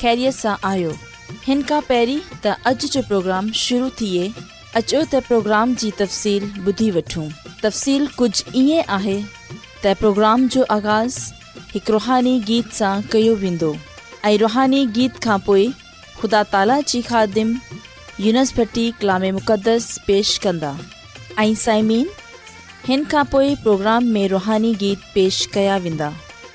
ख़ैरियत सां आहियो हिन खां تا त جو जो प्रोग्राम शुरू थिए अचो त प्रोग्राम जी तफ़सील ॿुधी वठूं तफ़सील कुझु ईअं پروگرام جو जो आगाज़ हिकु रुहानी गीत सां कयो वेंदो रुहानी गीत खां خدا ख़ुदा ताला خادم ख़ादिम यूनिसटी कलाम मुक़दस पेश कंदा प्रोग्राम में रुहानी गीत पेश कया वेंदा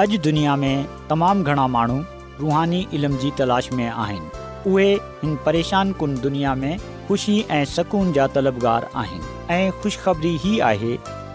अॼु दुनिया में तमामु घणा माण्हू रूहानी इल्म जी तलाश में आहिनि उहे हिन परेशान कुन दुनिया में ख़ुशी ऐं सुकून जा तलबगार आहिनि ऐं ख़ुशख़बरी ही आहे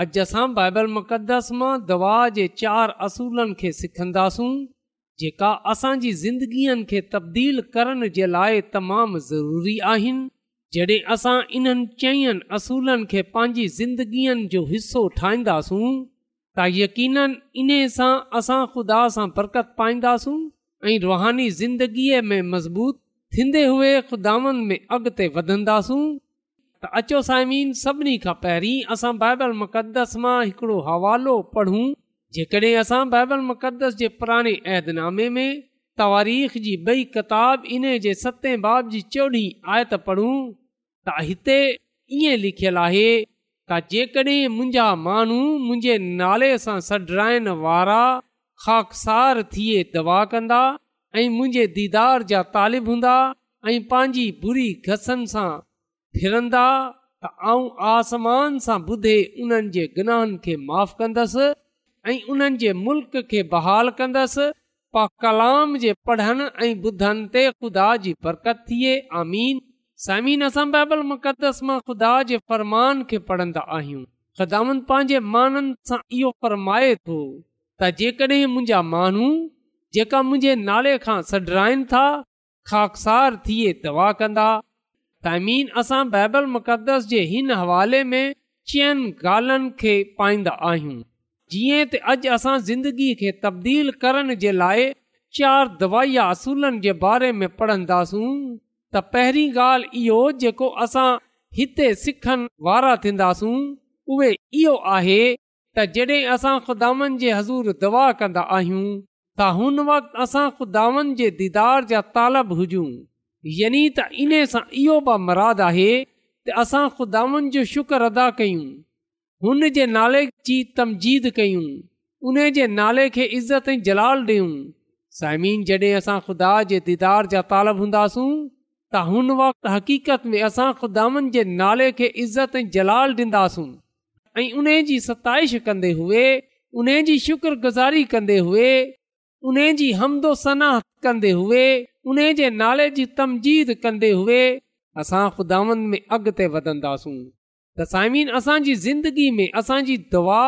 अॼु असां बाइबल मुक़दस मां दवा जे चार असूलनि खे सिखंदासूं जेका असांजी ज़िंदगीअनि खे तब्दील करण जे लाइ तमामु ज़रूरी आहिनि जॾहिं असां इन्हनि चईनि असूलनि खे पंहिंजी ज़िंदगीअ जो हिस्सो ठाहींदासूं त यकीन इन सां असां ख़ुदा सां बरक़त पाईंदासूं ऐं रुहानी ज़िंदगीअ में मज़बूत थींदे हुए ख़ुदानि में अॻिते वधंदासूं त अचो साइमिन सभिनी खां पहिरीं असां बाइबल मुक़दस मां हिकिड़ो हवालो पढ़ूं जेकॾहिं असां बाइबल मुक़दस जे पुराणे ऐदनामे में तवारीख़ जी ॿई किताब इन जे सतें बाब जी चोॾहीं आयत पढ़ूं त हिते ईअं लिखियलु आहे का जेकॾहिं मुंहिंजा माण्हू मुंहिंजे नाले सां सॾराइण वारा ख़ाख़ार थिए दवा कंदा ऐं मुंहिंजे दीदार जा तालिब हूंदा ऐं पंहिंजी बुरी घसनि सां फिरंदा त आऊं आसमान सां ॿुधे उन्हनि जे गनाहनि खे माफ़ु कंदसि ऐं उन्हनि जे मुल्क़ खे बहाल कंदसि पा कलाम जे पढ़नि ऐं ॿुधनि ते ख़ुदा जी बरकत थिए आमीन समीन असां बाइबल मुक़दस मां ख़ुदा जे फ़रमान खे पढ़ंदा आहियूं ख़ुदानि पंहिंजे माननि सां इहो फरमाए थो त जेकॾहिं मुंहिंजा माण्हू जेका मुंहिंजे नाले खां सॾराइनि था ख़ाकसार थिए दवा कंदा तइमीन असां बाइबल मुक़दस जे हिन हवाले में चयनि ॻाल्हिनि खे पाईंदा आहियूं जीअं त अॼु असां ज़िंदगी खे तब्दील करण जे लाइ चारि दवाई असूलनि जे बारे में पढ़ंदासूं त पहिरीं ॻाल्हि इहो जेको असां हिते सिखनि वारा थींदासूं उहे इहो आहे त जॾहिं असां ख़ुदानि जी हज़ूर दवा कंदा आहियूं त हुन वक़्तु असां ख़ुदानि जे दीदार जा तालब हुजूं या त इन सां इहो बि मराद आहे शुक्र अदा कयूं हुन जे नाले जी नाले खे इज़त ऐं जलाल ख़ुदा जे दीदार जा तालब हूंदासूं त हुन वक़्तु हक़ीक़त में असां ख़ुदानि जे नाले खे इज़त ऐं जलाल ॾींदासूं ऐं उन जी सताइश कंदे उन जी शुक्रगुज़ारी कंदे हुमदो कंदे उने जे नाले जी तमजीद कंदे हुए असां ख़ुदा में अॻिते वधंदासूं त साइमीन असांजी ज़िंदगी में असांजी दवा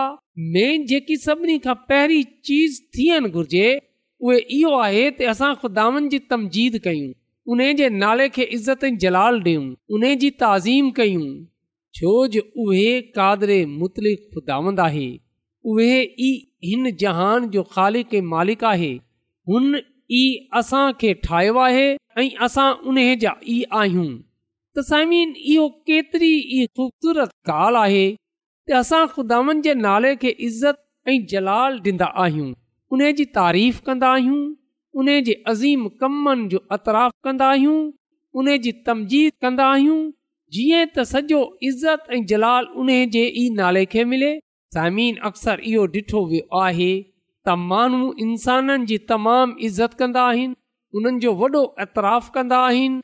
में जेकी सभिनी खां पहिरीं चीज़ थियणु घुर्जे उहे इहो आहे त असां जी तमजीद कयूं उन जे नाले खे इज़त जलाल ॾियूं उन जी ताज़ीम कयूं छो जो उहे कादरे मुतलिक़ ख़ुदावंद आहे उहे ई हिन जहान जो ख़ालिक आहे ई असां खे ठाहियो आहे ऐं असां उन जा ई आहियूं त साइमीन इहो केतिरी ई ख़ूबसूरत ॻाल्हि आहे त असां ख़ुदानि जे नाले खे इज़त ऐं जलाल ॾींदा आहियूं उन जी तारीफ़ कंदा आहियूं उन जे अज़ीम कमनि जो अतराफ़ कंदा आहियूं तमजीद कंदा आहियूं जीअं त सॼो इज़त ऐं जलाल उन जे ई नाले खे मिले समीन अक्सर इहो ॾिठो वियो आहे त माण्हू इंसाननि जी तमामु इज़त कंदा आहिनि उन्हनि जो वॾो ऐतराफ़ु कंदा आहिनि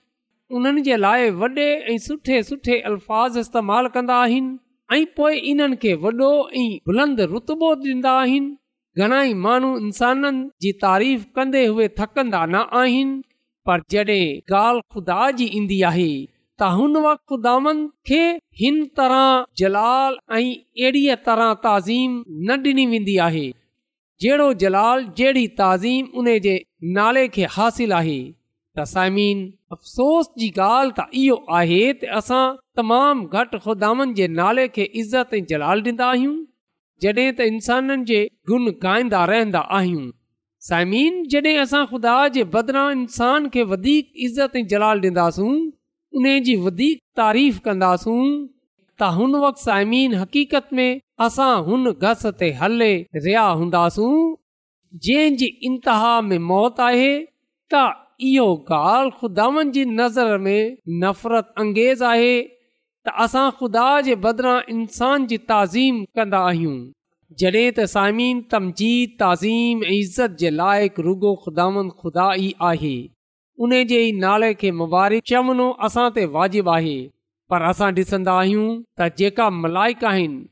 उन्हनि जे लाइ वॾे ऐं सुठे सुठे अल्फाज़ इस्तेमालु कंदा आहिनि ऐं पोइ इन्हनि खे वॾो ऐं बुलंद रुतबो ॾींदा आहिनि घणाई माण्हू इंसाननि जी तारीफ़ कंदे उहे थकंदा न आहिनि पर जॾहिं ॻाल्हि खुदा जी ईंदी आहे त हुन वक़्तु खे हिन तरह जलाल ऐं अहिड़ीअ तरह ताज़ीम न ॾिनी वेंदी जहिड़ो जलाल जहिड़ी ताज़ीम उन जे नाले खे हासिल आहे त साइमीन अफ़सोस जी ॻाल्हि त इहो आहे त असां तमामु घटि ख़ुदानि जे नाले खे इज़त ऐं जलाल ॾींदा आहियूं जॾहिं त इंसाननि जे गुन गाईंदा रहंदा आहियूं साइमीन जॾहिं असां ख़ुदा जे बदिरां इंसान खे वधीक इज़त ऐं जलाल ॾींदासूं उन जी वधीक तारीफ़ कंदासूं त हुन वक़्तु साइमीन हक़ीक़त में असां हुन घस ते हले रिया हूंदासूं जंहिं जी इंतिहा में मौत आहे त इहो ॻाल्हि खुदानि जी नज़र में नफ़रत अंगेज़ आहे त असां ख़ुदा जे बदिरां इंसान जी ताज़ीम कंदा आहियूं जॾहिं त साइमीन तमजीद ताज़ीम ऐं इज़त जे लाइक़ु रुगो ख़ुदावन ख़ुदा ई आहे उन जे नाले खे मुबारक शमनो असां ते वाजिबु आहे पर असां ॾिसंदा आहियूं त जेका मलाइक आहिनि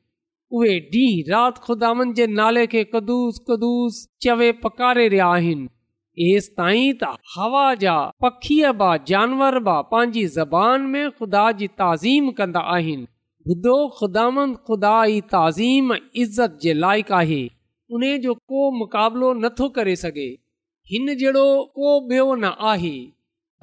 उहे ॾींहुं राति खुदानि जे नाले खे कदुस कदुूस चवे पकारे रहिया आहिनि एसि ताईं त हवा जा पखीअ बि जानवर बा पंहिंजी ज़बान में ख़ुदा जी तज़ीम कंदा आहिनि ॿुधो ख़ुदा ख़ुदा जी ताज़ीम इज़त जे लाइक़ु आहे उन जो को मुक़ाबिलो नथो करे सघे हिन जहिड़ो को ॿियो न आहे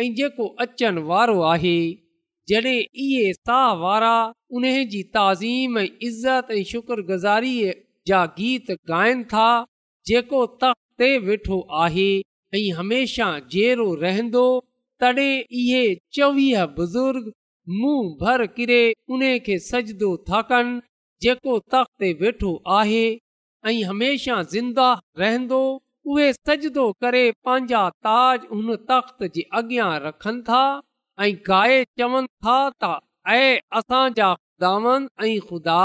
ऐं जेको अचनि वारो आहे जॾहिं इहे साह वारा उन जी ताज़ीम ऐं इज़त ऐं शुक्रगुज़ारीअ जा गीत गाईनि था जेको तख़्ते वेठो आहे ऐं हमेशह जहिड़ो रहंदो तॾहिं इहे चोवीह बुज़ुर्ग मुंहुं भर किरे उन खे सजदो था कनि जेको तख़्ते वेठो आहे ऐं हमेशह ज़िंदा रहंदो उहे सजदो करे पंहिंजा ताज हुन तख़्त जे अॻियां रखनि था ऐं गाए चवनि था त ऐ असांजा ऐं ख़ुदा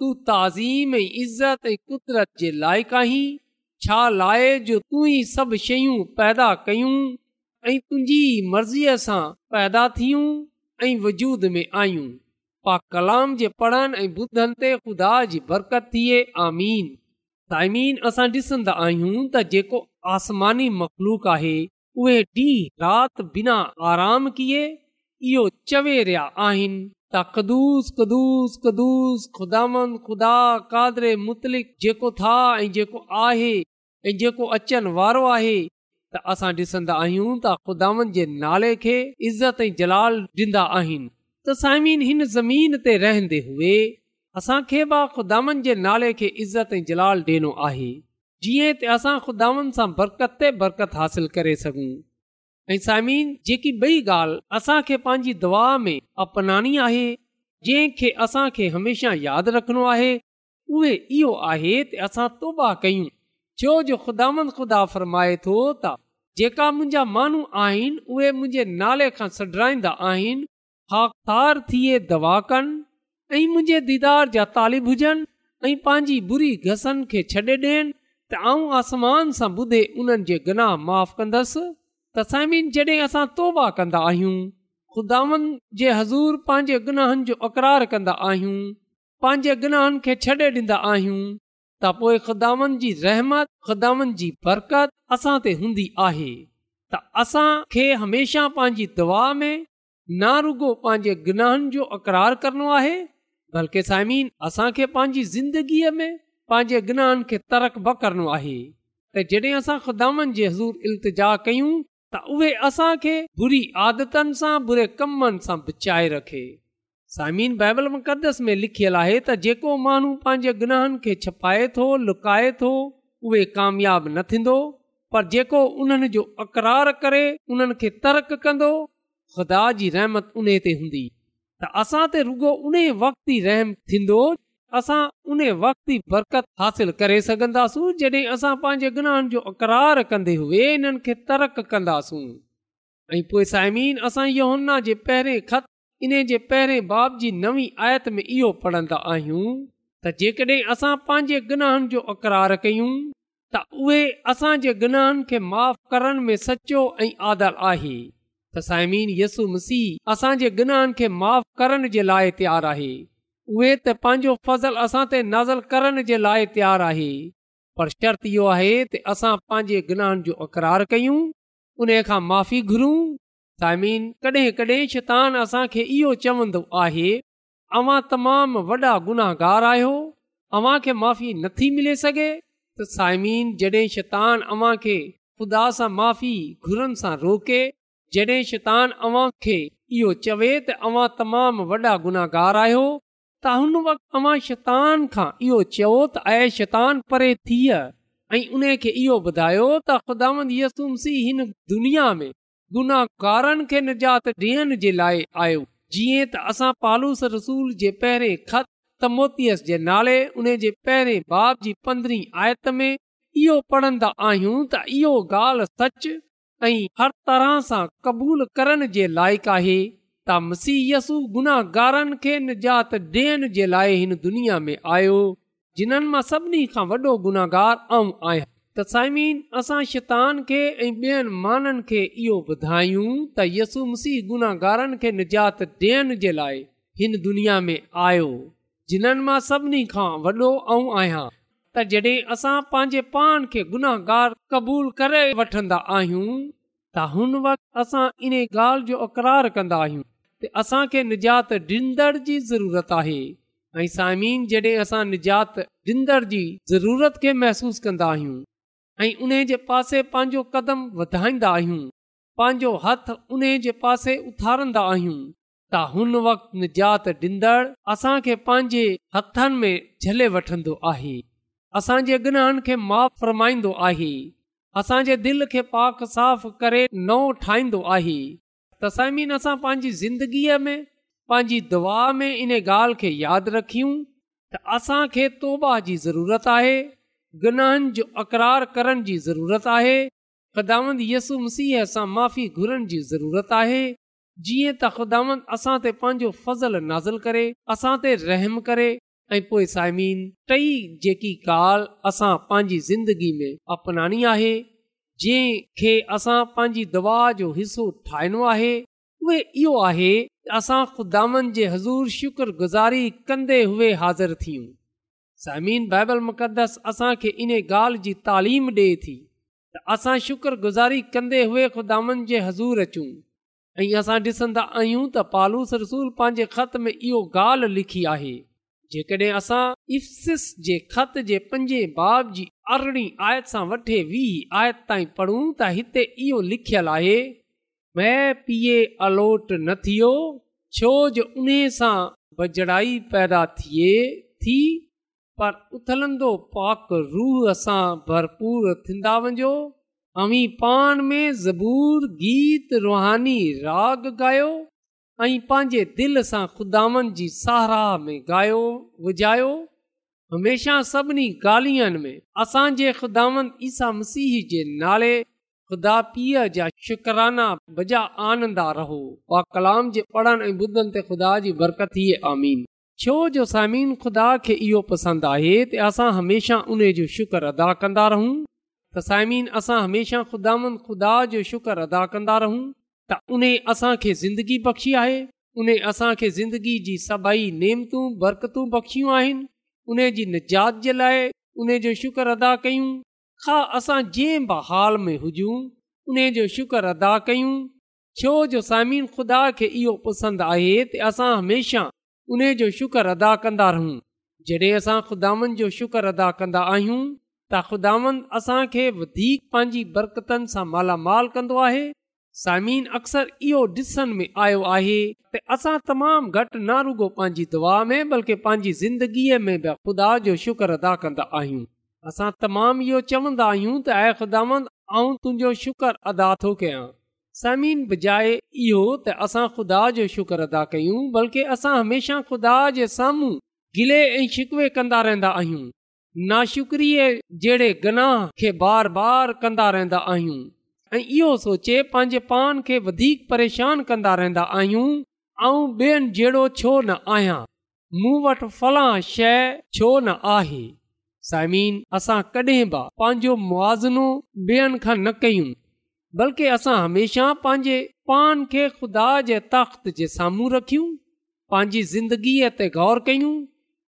तूं ताज़ीम ऐं इज़त ऐं क़ुदिरत जे छा लाए जो तूं ई सभु शयूं पैदा कयूं ऐं तुंहिंजी मर्ज़ीअ सां पैदा थियूं ऐं वजूद में आहियूं पा कलाम जे पढ़नि ऐं ॿुधनि ते ख़ुदा जी बरकत थिए आमीन साइमीन असां ॾिसंदा आहियूं त जेको आसमानी मख़लूक आहे उहे ॾींहं राति बिना आराम किए इहो चवे रहिया आहिनि त कदूस कदुस कदुस ख़ुदा जेको था ऐं जेको आहे ऐं जेको अचनि वारो आहे त असां ॾिसंदा आहियूं त खुदामन जे नाले खे इज़त ऐं जलाल ॾींदा आहिनि त साइमीन हिन ज़मीन ते रहंदे हुए असांखे बि ख़ुदानि जे नाले खे इज़त ऐं जलाल ॾियणो आहे जीअं त असां ख़ुदानि सां बरकत ते बरकत हासिल करे सघूं ऐं साइमिन जेकी ॿई ॻाल्हि असांखे पंहिंजी में अपनाइणी आहे जंहिंखे असांखे हमेशह यादि रखणो आहे उहे इहो आहे त असां तोबा कयूं छो जो ख़ुदानि ख़ुदा फरमाए थो त जेका मुंहिंजा माण्हू आहिनि उहे मुंहिंजे नाले खां सॾराईंदा आहिनि दवा कनि ऐं मुंहिंजे दीदार जा तालिब हुजनि ऐं पंहिंजी बुरी घसन खे छॾे ॾियनि त आऊं आसमान सां ॿुधे उन्हनि जे गुनाह माफ़ु कंदसि त साइमिन जॾहिं असां तौबा कंदा आहियूं ख़ुदानि जे हज़ूर पंहिंजे गुनाहनि जो अक़रार कंदा आहियूं पंहिंजे गुनाहनि खे छॾे ॾींदा आहियूं त पोइ ख़ुदानि जी रहमत ख़ुदानि जी बरकत असां ते हूंदी आहे त असांखे हमेशह पंहिंजी दुआ में ना रुगो पंहिंजे गनाहनि जो अक़रार करणो आहे बल्कि साइमीन असांखे पंहिंजी ज़िंदगीअ में पंहिंजे गनाहन खे तर्क ब करणो आहे ऐं जॾहिं असां ख़ुदानि जे हज़ूर इल्तिजा कयूं त उहे असांखे बुरी आदतनि सां बुरे कमनि सां बचाए रखे साइमन बाइबल मुक़दस में लिखियलु आहे त जेको माण्हू पंहिंजे गनाहन खे छपाए थो लुकाए थो उहे कामियाबु न थींदो पर जेको उन्हनि जो अक़रार करे उन्हनि खे तर्क कंदो ख़ुदा जी रहमत उन ते हूंदी त असां ते रुगो उन वक़्त ई रहम थींदो असां उन वक़्त ई बरकत हासिल करे सघंदासूं जॾहिं असां पंहिंजे गुनाहनि जो अकरार कंदे हुए इन्हनि खे तर्क़ कंदासूं ऐं पोइ साइमीन असां इहो जे पहिरें ख़त इन जे पहिरें बाब जी नवी आयत में इहो पढ़ंदा आहियूं त जेकॾहिं असां पंहिंजे गुनाहनि जो अक़रारु कयूं त उहे असांजे गुनाहनि खे करण में सचो ऐं आदर आहे त साइमीन यस्सु मसीह असांजे गनाहन खे माफ़ करण जे लाइ तयारु आहे उहे त पंहिंजो फज़लु असां ते नाज़ करण जे लाइ तयारु आहे पर शर्त इहो आहे त असां पंहिंजे गनाहन जो अक़रार कयूं उन खां माफ़ी घुरूं साइमन कडहिं कॾहिं शैतान असांखे इहो चवंदो आहे अवां तमामु वॾा गुनाहगार आहियो अव्हां खे माफ़ी नथी मिले सघे त साइमीन जॾहिं शैतान अव्हां खे ख़ुदा सां माफ़ी घुरण सां रोके जॾहिं शैतान इहो चवे तव्हां तमामु वॾा गुनाहगार आहियो त हुन वक़्तैतान खां इहो चयो परे थी उन खे इहो ॿुधायो त दुनिया में गुनाहगारनि खे निजात ॾियण जे लाइ आयो जीअं पालूस रसूल जे पहिरें मोतीअ नाले जे पहिरें बाब जी पंद्रहीं आयत में इहो पढ़ंदा आहियूं त इहो ॻाल्हि सच ऐं हर तरह सां क़बूल करण जे लाइक़ु आहे त मसीह गुनाहगारनि खे निजात ॾियण जे लाइ हिन दुनिया में आयो जिन्हनि मां सभिनी खां वॾो गुनाहगार ऐं आहियां त साइमीन असां शेतान खे ऐं ॿियनि माननि खे इहो ॿुधायूं त मसीह गुनाहगारनि खे निजात ॾियण जे लाइ हिन दुनिया में आयो जिन्हनि मां सभिनी खां वॾो ऐं त जॾहिं असां पंहिंजे पाण खे गुनाहगारु क़बूलु करे वठंदा आहियूं त हुन वक़्तु असां इन ॻाल्हि जो अक़रार कंदा आहियूं त असांखे निजात ॾींदड़ जी ज़रूरत आहे ऐं साइमीन जॾहिं असां निजात ॾिंदड़ जी ज़रूरत खे महसूसु कंदा आहियूं ऐं उन जे पासे पंहिंजो कदम वधाईंदा आहियूं पंहिंजो हथ उन जे पासे उथारंदा आहियूं त हुन वक़्तु निजात ॾींदड़ असांखे पंहिंजे हथनि में झले वठंदो आहे असांजे गिन्हनि खे माफ़ फ़रमाईंदो आहे असांजे दिलि खे पाक साफ़ करे नओ ठाहींदो आहे त समीन असां पंहिंजी ज़िंदगीअ में पंहिंजी दुआ में इन ॻाल्हि खे यादि रखियूं त असांखे तौबा जी ज़रूरत आहे गिन्हनि जो अक़रार करण जी ज़रूरत आहे ख़िदामंत यसु मसीह सां माफ़ी घुरण जी ज़रूरत आहे जीअं त ख़ुदामंद असां ते पंहिंजो फज़लु नाज़ुल करे असां ते रहम करे ऐं पोइ साइमिन टई जेकी ॻाल्हि असां पंहिंजी ज़िंदगी में अपनानी आहे जंहिं खे असां पंहिंजी दवा जो हिसो ठाहिणो आहे उहे इहो आहे असां ख़ुदानि जे हज़ूर शुक्रगुज़ारी कंदे हुए हाज़िर थियूं साइमिन बाइबल मुक़द्दस असांखे इन ॻाल्हि जी तालीम ॾिए थी त असां शुक्रगुज़ारी कंदे हुए ख़ुदान जे हज़ूर अचूं ऐं असां ॾिसंदा आहियूं त पालूस रसूल पंहिंजे ख़त में इहो ॻाल्हि लिखी आहे जेकॾहिं असां इफसिस जे ख़त जे पंजे बाब जी अरिड़हीं आयत सां वठे वीह आयत ताईं पढ़ूं त हिते इहो लिखियलु आहे मै पीए अलोट न थियो छो जो उन सां बजड़ाई पैदा थिए थी पर उथलंदो पाक रूह सां भरपूर थींदा वञो अवी पान में ज़बूर गीत रुहानी राग ॻायो ऐं पंहिंजे दिलि सां ख़ुदान जी सहाराह में ॻायो वॼायो हमेशह सभिनी ॻाल्हियुनि में असांजे ख़ुदांद ईसा मसीह जे नाले ख़ुदा पीअ जा शुकराना बजा आनंदा रहो उहा कलाम जे पढ़ण ऐं ॿुधनि ते ख़ुदा जी बरकत हीअ आमीन छो जो सामीन ख़ुदा खे इहो पसंदि आहे त असां हमेशह उन जो शुक्र अदा कंदा रहूं त साइमीन असां हमेशह ख़ुदांद ख़ुदा जो शुक्र अदा कंदा रहूं त उन असांखे ज़िंदगी बख़्शी आहे उन असांखे ज़िंदगी जी सभई नेमतूं बरकतू बख़्शियूं आहिनि उन जी निजात जे लाइ उन जो शुक्र अदा कयूं हा असां जंहिं ब हाल में हुजूं उन जो शुक्र अदा कयूं छो जो सामिन ख़ुदा खे इहो पसंदि आहे त असां हमेशह उन जो शुक्र अदा कंदा रहूं जॾहिं असां ख़ुदान जो शुक्र अदा कंदा आहियूं त ख़ुदावन असांखे वधीक पंहिंजी बरकतनि सां मालामाल कंदो आहे समीन अक्सर इहो ॾिसण में आयो आहे त असां तमामु घटि ना रुगो पंहिंजी दुआ में बल्कि पंहिंजी ज़िंदगीअ में बि ख़ुदा जो शुक्र अदा कंदा आहियूं असां तमामु इहो चवंदा आहियूं त ख़ुदा आऊं तुंहिंजो शुक्र अदा थो कयां समीन बजाए इहो त असां ख़ुदा जो शुक्र अदा कयूं बल्कि असां हमेशह ख़ुदा जे साम्हूं गिले ऐं शिकवे कंदा रहंदा आहियूं नाशुक्री जहिड़े गनाह खे बार बार कंदा रहंदा आहियूं ऐं इहो सोचे पंहिंजे पान खे वधीक परेशान कंदा रहंदा आहियूं ऐं ॿियनि जहिड़ो छो न आहियां मूं वटि फलां शइ छो न आहे साइमीन असां कॾहिं बि पंहिंजो मुआज़िनो ॿियनि खां न कयूं बल्कि असां हमेशह पंहिंजे पान खे ख़ुदा जे ताख़्त जे साम्हूं रखियूं पंहिंजी ज़िंदगीअ ते ग़ौर कयूं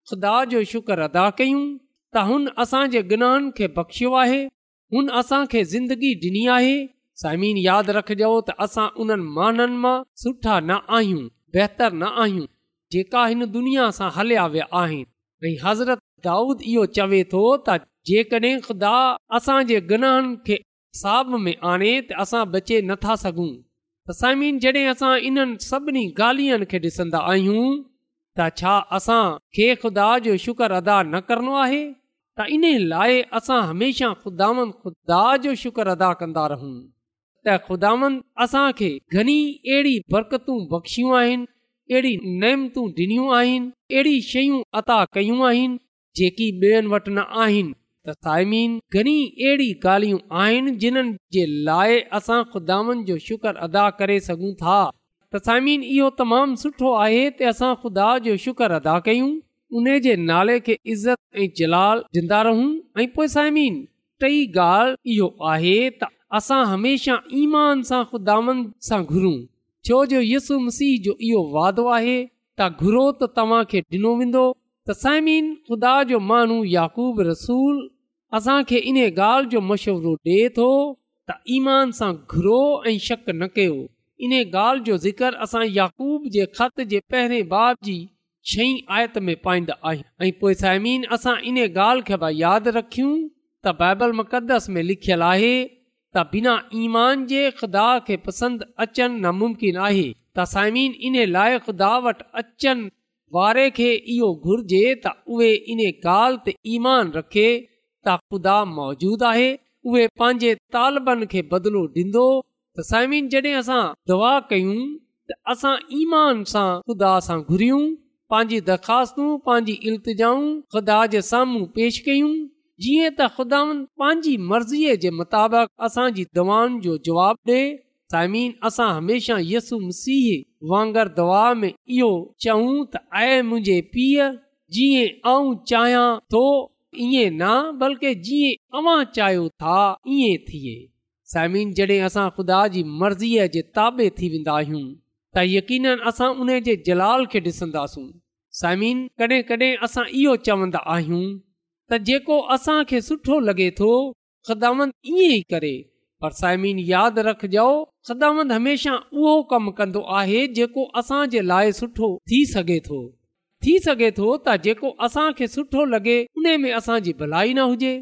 ख़ुदा जो शुक्र अदा कयूं त हुन असांजे गुनाहनि खे बख़्शियो आहे हुन असांखे ज़िंदगी ॾिनी आहे साइमीन यादि रखिजो त असां उन्हनि माननि मां सुठा न आहियूं बहितर न आहियूं जेका हिन दुनिया सां हलिया विया आहिनि हज़रत दाऊद इहो चवे थो त जेकॾहिं ख़ुदा असांजे खे साब में आणे त असां बचे नथा सघूं त साइमीन जॾहिं असां इन्हनि सभिनी ॻाल्हियुनि खे ॾिसंदा आहियूं त छा ख़ुदा जो शुक्र अदा न करणो आहे त इन लाइ असां हमेशह ख़ुदाम ख़ुदा जो शुक्र अदा कंदा रहूं त ख़ुदानि असांखे घणी अहिड़ी बरकतूं बख़्शियूं आहिनि अहिड़ी न ॾिनियूं आहिनि अहिड़ी शयूं अदा कयूं आहिनि जेकी ॿियनि वटि न आहिनि त साइमीन घणी अहिड़ी ॻाल्हियूं आहिनि जिन्हनि जे लाइ असां जो शुक्र अदा करे सघूं था त साइमीन इहो तमामु सुठो आहे त असां ख़ुदा जो शुक्र अदा कयूं उन जे नाले खे इज़त ऐं जलाल जिंदा रहूं ऐं पोइ साइमीन टई ॻाल्हि इहो आहे त असां हमेशह ईमान सां ख़ुदावन सां घुरूं छो जो यसु मसीह जो इहो वाइदो आहे त घुरो त तव्हांखे ॾिनो वेंदो त साइमीन ख़ुदा जो माण्हू याकूब रसूल असांखे इन ॻाल्हि जो मशवरो ॾिए थो त ईमान सां घुरो ऐं शक न कयो इन ॻाल्हि जो ज़िक्र असां याक़ूब जे ख़त जे पहिरें बाब जी छहीं आयत में पाईंदा आहियूं ऐं पोइ साइमीन असां इन ॻाल्हि खे यादि रखियूं त बाइबल मुक़दस में लिखियलु आहे त बिना ईमान जे ख़ुदा खे पसंदि अचनि नामुमकिन मुमकिन आहे त साइमीन इन लाइ ख़ुदा वटि अचनि वारे खे इहो घुरिजे त उहे इन ॻाल्हि ते ईमान रखे त ख़ुदा मौजूदु आहे उहे पंहिंजे तालबनि खे बदिलो ॾींदो त साइमीन जॾहिं असां दुआ कयूं त असां ईमान सां ख़ुदा सां घुरियूं पंहिंजी दरख़्वास्तूं पंहिंजी इल्तिजाउ ख़ुदा जे साम्हूं पेश कयूं जीअं त ख़ुदा पंहिंजी मर्ज़ीअ जे मुताबिक़ असांजी दवाउनि जो जवाब ॾिए साइम असां हमेशह यसु मसीह वांगर दवा में इहो चऊं त आए मुंहिंजे पीउ जीअं ऐं चाहियां थो ईअं न बल्कि जीअं अवां चाहियो था ईअं थिए समिन जॾहिं असां ख़ुदा जी मर्ज़ीअ जे ताबे थी वेंदा आहियूं त यकीन असां उन जलाल खे ॾिसंदासूं समिन कॾहिं कॾहिं असां इहो चवंदा आहियूं त जेको असां सुठो लॻे थो ख़िदामंद ईअं ई करे पर साइमिन यादि रखजो ख़िदामंद हमेशह उहो कमु कंदो आहे जेको असांजे लाइ सुठो थी सघे थो थी सघे थो त जेको असांखे सुठो लॻे उन में असांजी भलाई न हुजे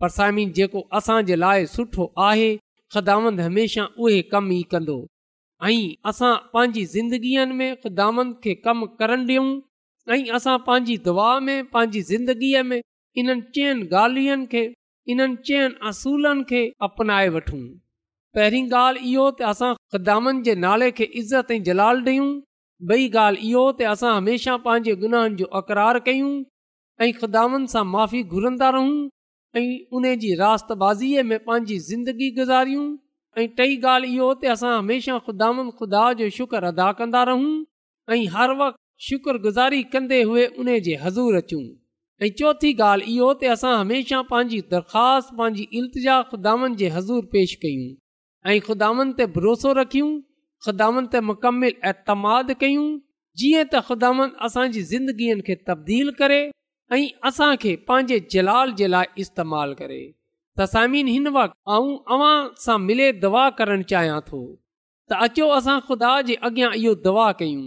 पर साइमिन जेको असांजे लाइ सुठो आहे ख़िदामंद हमेशह उहे कम ई कंदो ऐं असां पंहिंजी ज़िंदगीअ में ख़िदामंद खे कमु करणु ॾियूं ऐं असां पंहिंजी दुआ में पंहिंजी ज़िंदगीअ में इन्हनि चइनि ॻाल्हियुनि खे इन्हनि चयनि असूलनि खे अपनाए वठूं पहिरीं ॻाल्हि इहो त असां ख़िदामनि जे नाले खे इज़त ऐं जलाल ॾियूं ॿई ॻाल्हि इहो त असां हमेशह पंहिंजे गुनाहनि जो अक़रार कयूं ऐं ख़िदामनि सां माफ़ी घुरंदा रहूं ऐं उन जी रातबाज़ीअ में पंहिंजी ज़िंदगी गुज़ारियूं ऐं टई ॻाल्हि इहो त असां हमेशह ख़ुदानि ख़ुदा जो शुक्र अदा कंदा रहूं ऐं हर वक़्तु शुक्रगुज़ारी कंदे उहे उन जे हज़ूर अचूं ऐं चौथी ॻाल्हि इहो त असां हमेशह पंहिंजी दरख़्वास्त पंहिंजी इल्तिजा ख़ुदानि जे हज़ूर पेश कयूं ऐं ख़ुदानि ते भरोसो रखियूं ख़ुदानि ते मुकमिल एतमाद कयूं जीअं त ख़ुदानि असांजी ज़िंदगीअ खे तब्दील करे ऐं असांखे पंहिंजे जलाल जे लाइ इस्तेमालु करे तसामीन हिन वक़्तु ऐं अवां सां मिले दवा करणु चाहियां थो त अचो असां ख़ुदा जे अॻियां इहो दवा कयूं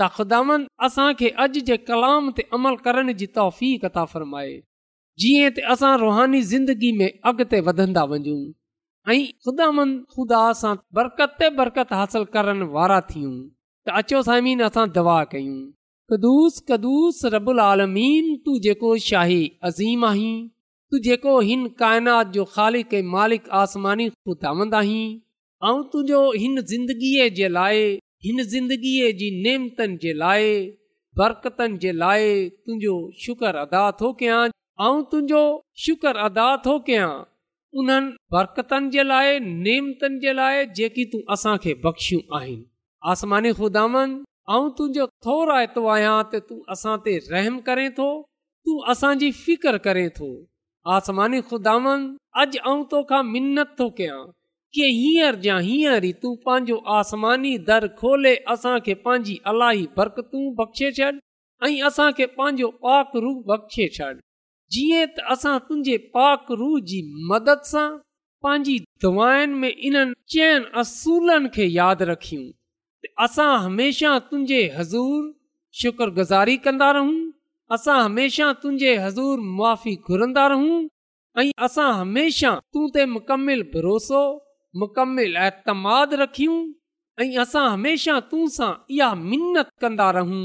त ख़ुदांद असांखे अॼु जे कलाम ते अमल करण जी तौफ़ी कथा फ़रमाए जीअं त असां रुहानी ज़िंदगी में अॻिते वधंदा वञूं ऐं ख़ुदांद ख़ुदा सां बरक़ते बरक़त हासिलु करण वारा थियूं त अचो साइमीन असां दवा कयूं कदुस कदुस रबुल आलमीन तूं जेको शाही अज़ीम आहीं तूं जेको हिन काइनात जो ख़ालि मालिक आसमानी कुतामंद आहीं ऐं तुंहिंजो हिन ज़िंदगीअ जे लाइ हिन ज़िंदगीअ जी नेमतनि जे लाइ बरक़तनि जे लाइ तुंहिंजो शुक्र अदा थो कयां ऐं तुंहिंजो शुक्र अदा थो कयां उन्हनि बरकतनि जे लाइ नेमतनि जे लाइ जेकी तूं असांखे बख़्शियूं आहिनि आसमान ख़ुदांद तुंहिंजो थो रायतो आहियां त तूं असां ते रहम करें थो तूं असांजी फ़िकर करें थो आसमानी ख़ुदांद अॼु ऐं तोखां मिनत थो कयां कि हींअर जां हींअर ई तूं पंहिंजो आसमानी दर खोले असांखे पंहिंजी अलाई बरकतूं बख़्शे छॾ ऐं असांखे पंहिंजो पाक रूह बख़्शे छॾ जीअं त असां तुंहिंजे पाक रूह जी मदद सां पंहिंजी दुआनि में इन्हनि चइनि असूलनि खे यादि रखियूं असां हमेशह तुंहिंजे हज़ूर शुक्रगुज़ारी कंदा रहूं असां हमेशह तुंहिंजे हज़ूर मुआी घुरंदा रहूं ऐं असां हमेशह तूं ते मुकमिल भरोसो मुकमिलतमाद रखियूं ऐं असां हमेशह तूं सां इहा मिनत कंदा रहूं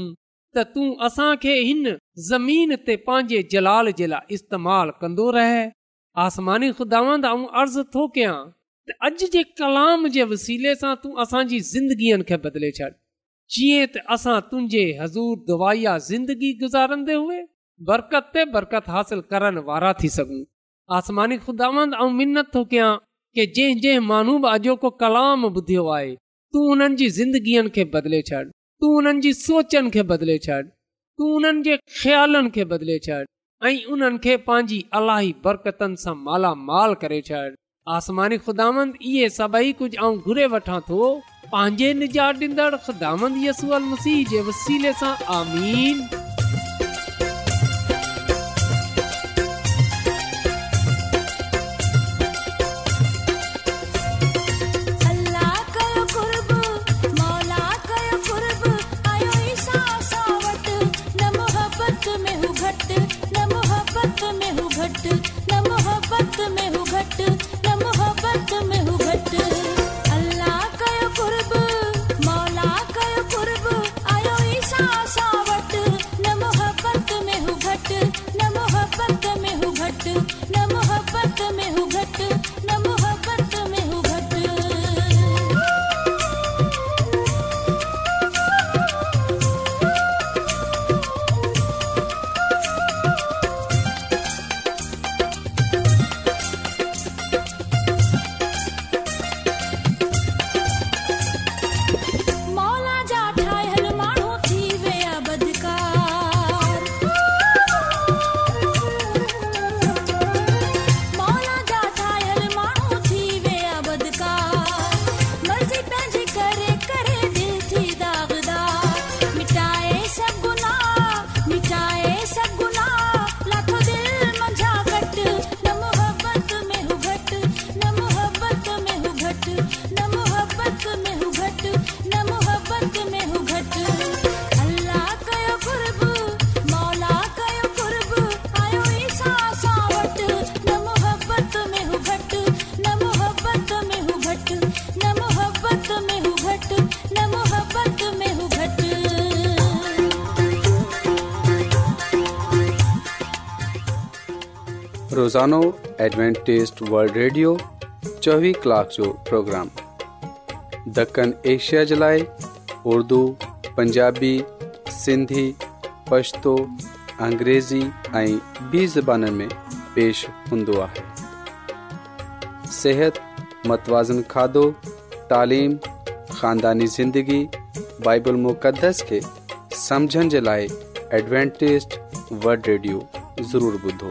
त तूं असांखे हिन ज़मीन ते पंहिंजे जलाल जे लाइ इस्तेमालु कंदो रहे आसमानी खुदावंद ऐं अर्ज़ु थो कयां त अॼु जे कलाम जे वसीले सां तूं असांजी ज़िंदगीअ खे बदिले छॾ जीअं त असां तुंहिंजे हज़ूर दुआया ज़िंदगी गुज़ारंदे हुए बरकत ते बरकत हासिल करण वारा थी सघूं आसमानी ख़ुदावंद ऐं मिनत थो कयां के जंहिं जंहिं माण्हू बि अॼोको कलाम ॿुधियो आहे तूं उन्हनि जी ज़िंदगीअ खे बदिले छॾ तूं उन्हनि जी सोचनि खे बदिले छॾ तूं उन्हनि जे ख़्यालनि खे बदिले छॾ ऐं उन्हनि खे पंहिंजी अलाही बरकतनि सां मालामाल करे छॾ आसमानी ख़ुदांदे सभई कुझु पंहिंजे निजा ॾींदड़ु सां سانو ایڈوانٹسٹ ورلڈ ریڈیو 24 کلاک جو پروگرام دکن ایشیا جلائے اردو پنجابی سندھی پشتو انګریزی ایں بی زبانن میں پیش ہندوا ہے صحت متوازن کھادو تعلیم خاندانی زندگی بائبل مقدس کے سمجھن جلائے ایڈوانٹسٹ ورلڈ ریڈیو ضرور بدھو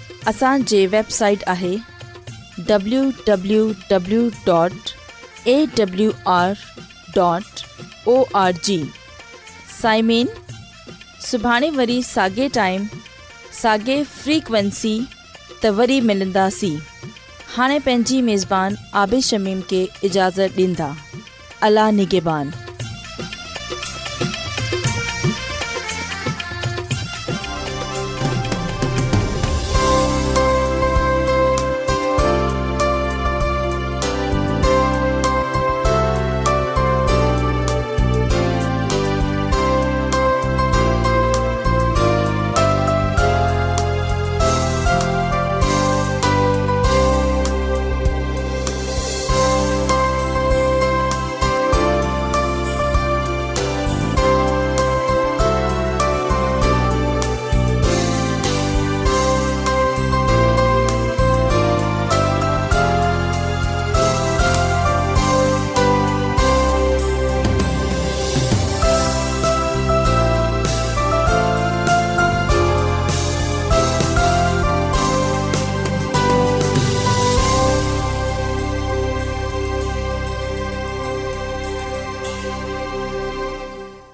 असांजे वेबसाइट आहे W W W dot A W R dot O R G साइमिन सुभाणे वरी साॻे टाइम साॻे फ्रीक्वेंसी त वरी मिलंदासीं हाणे पंहिंजी मेज़बान खे ॾींदा अला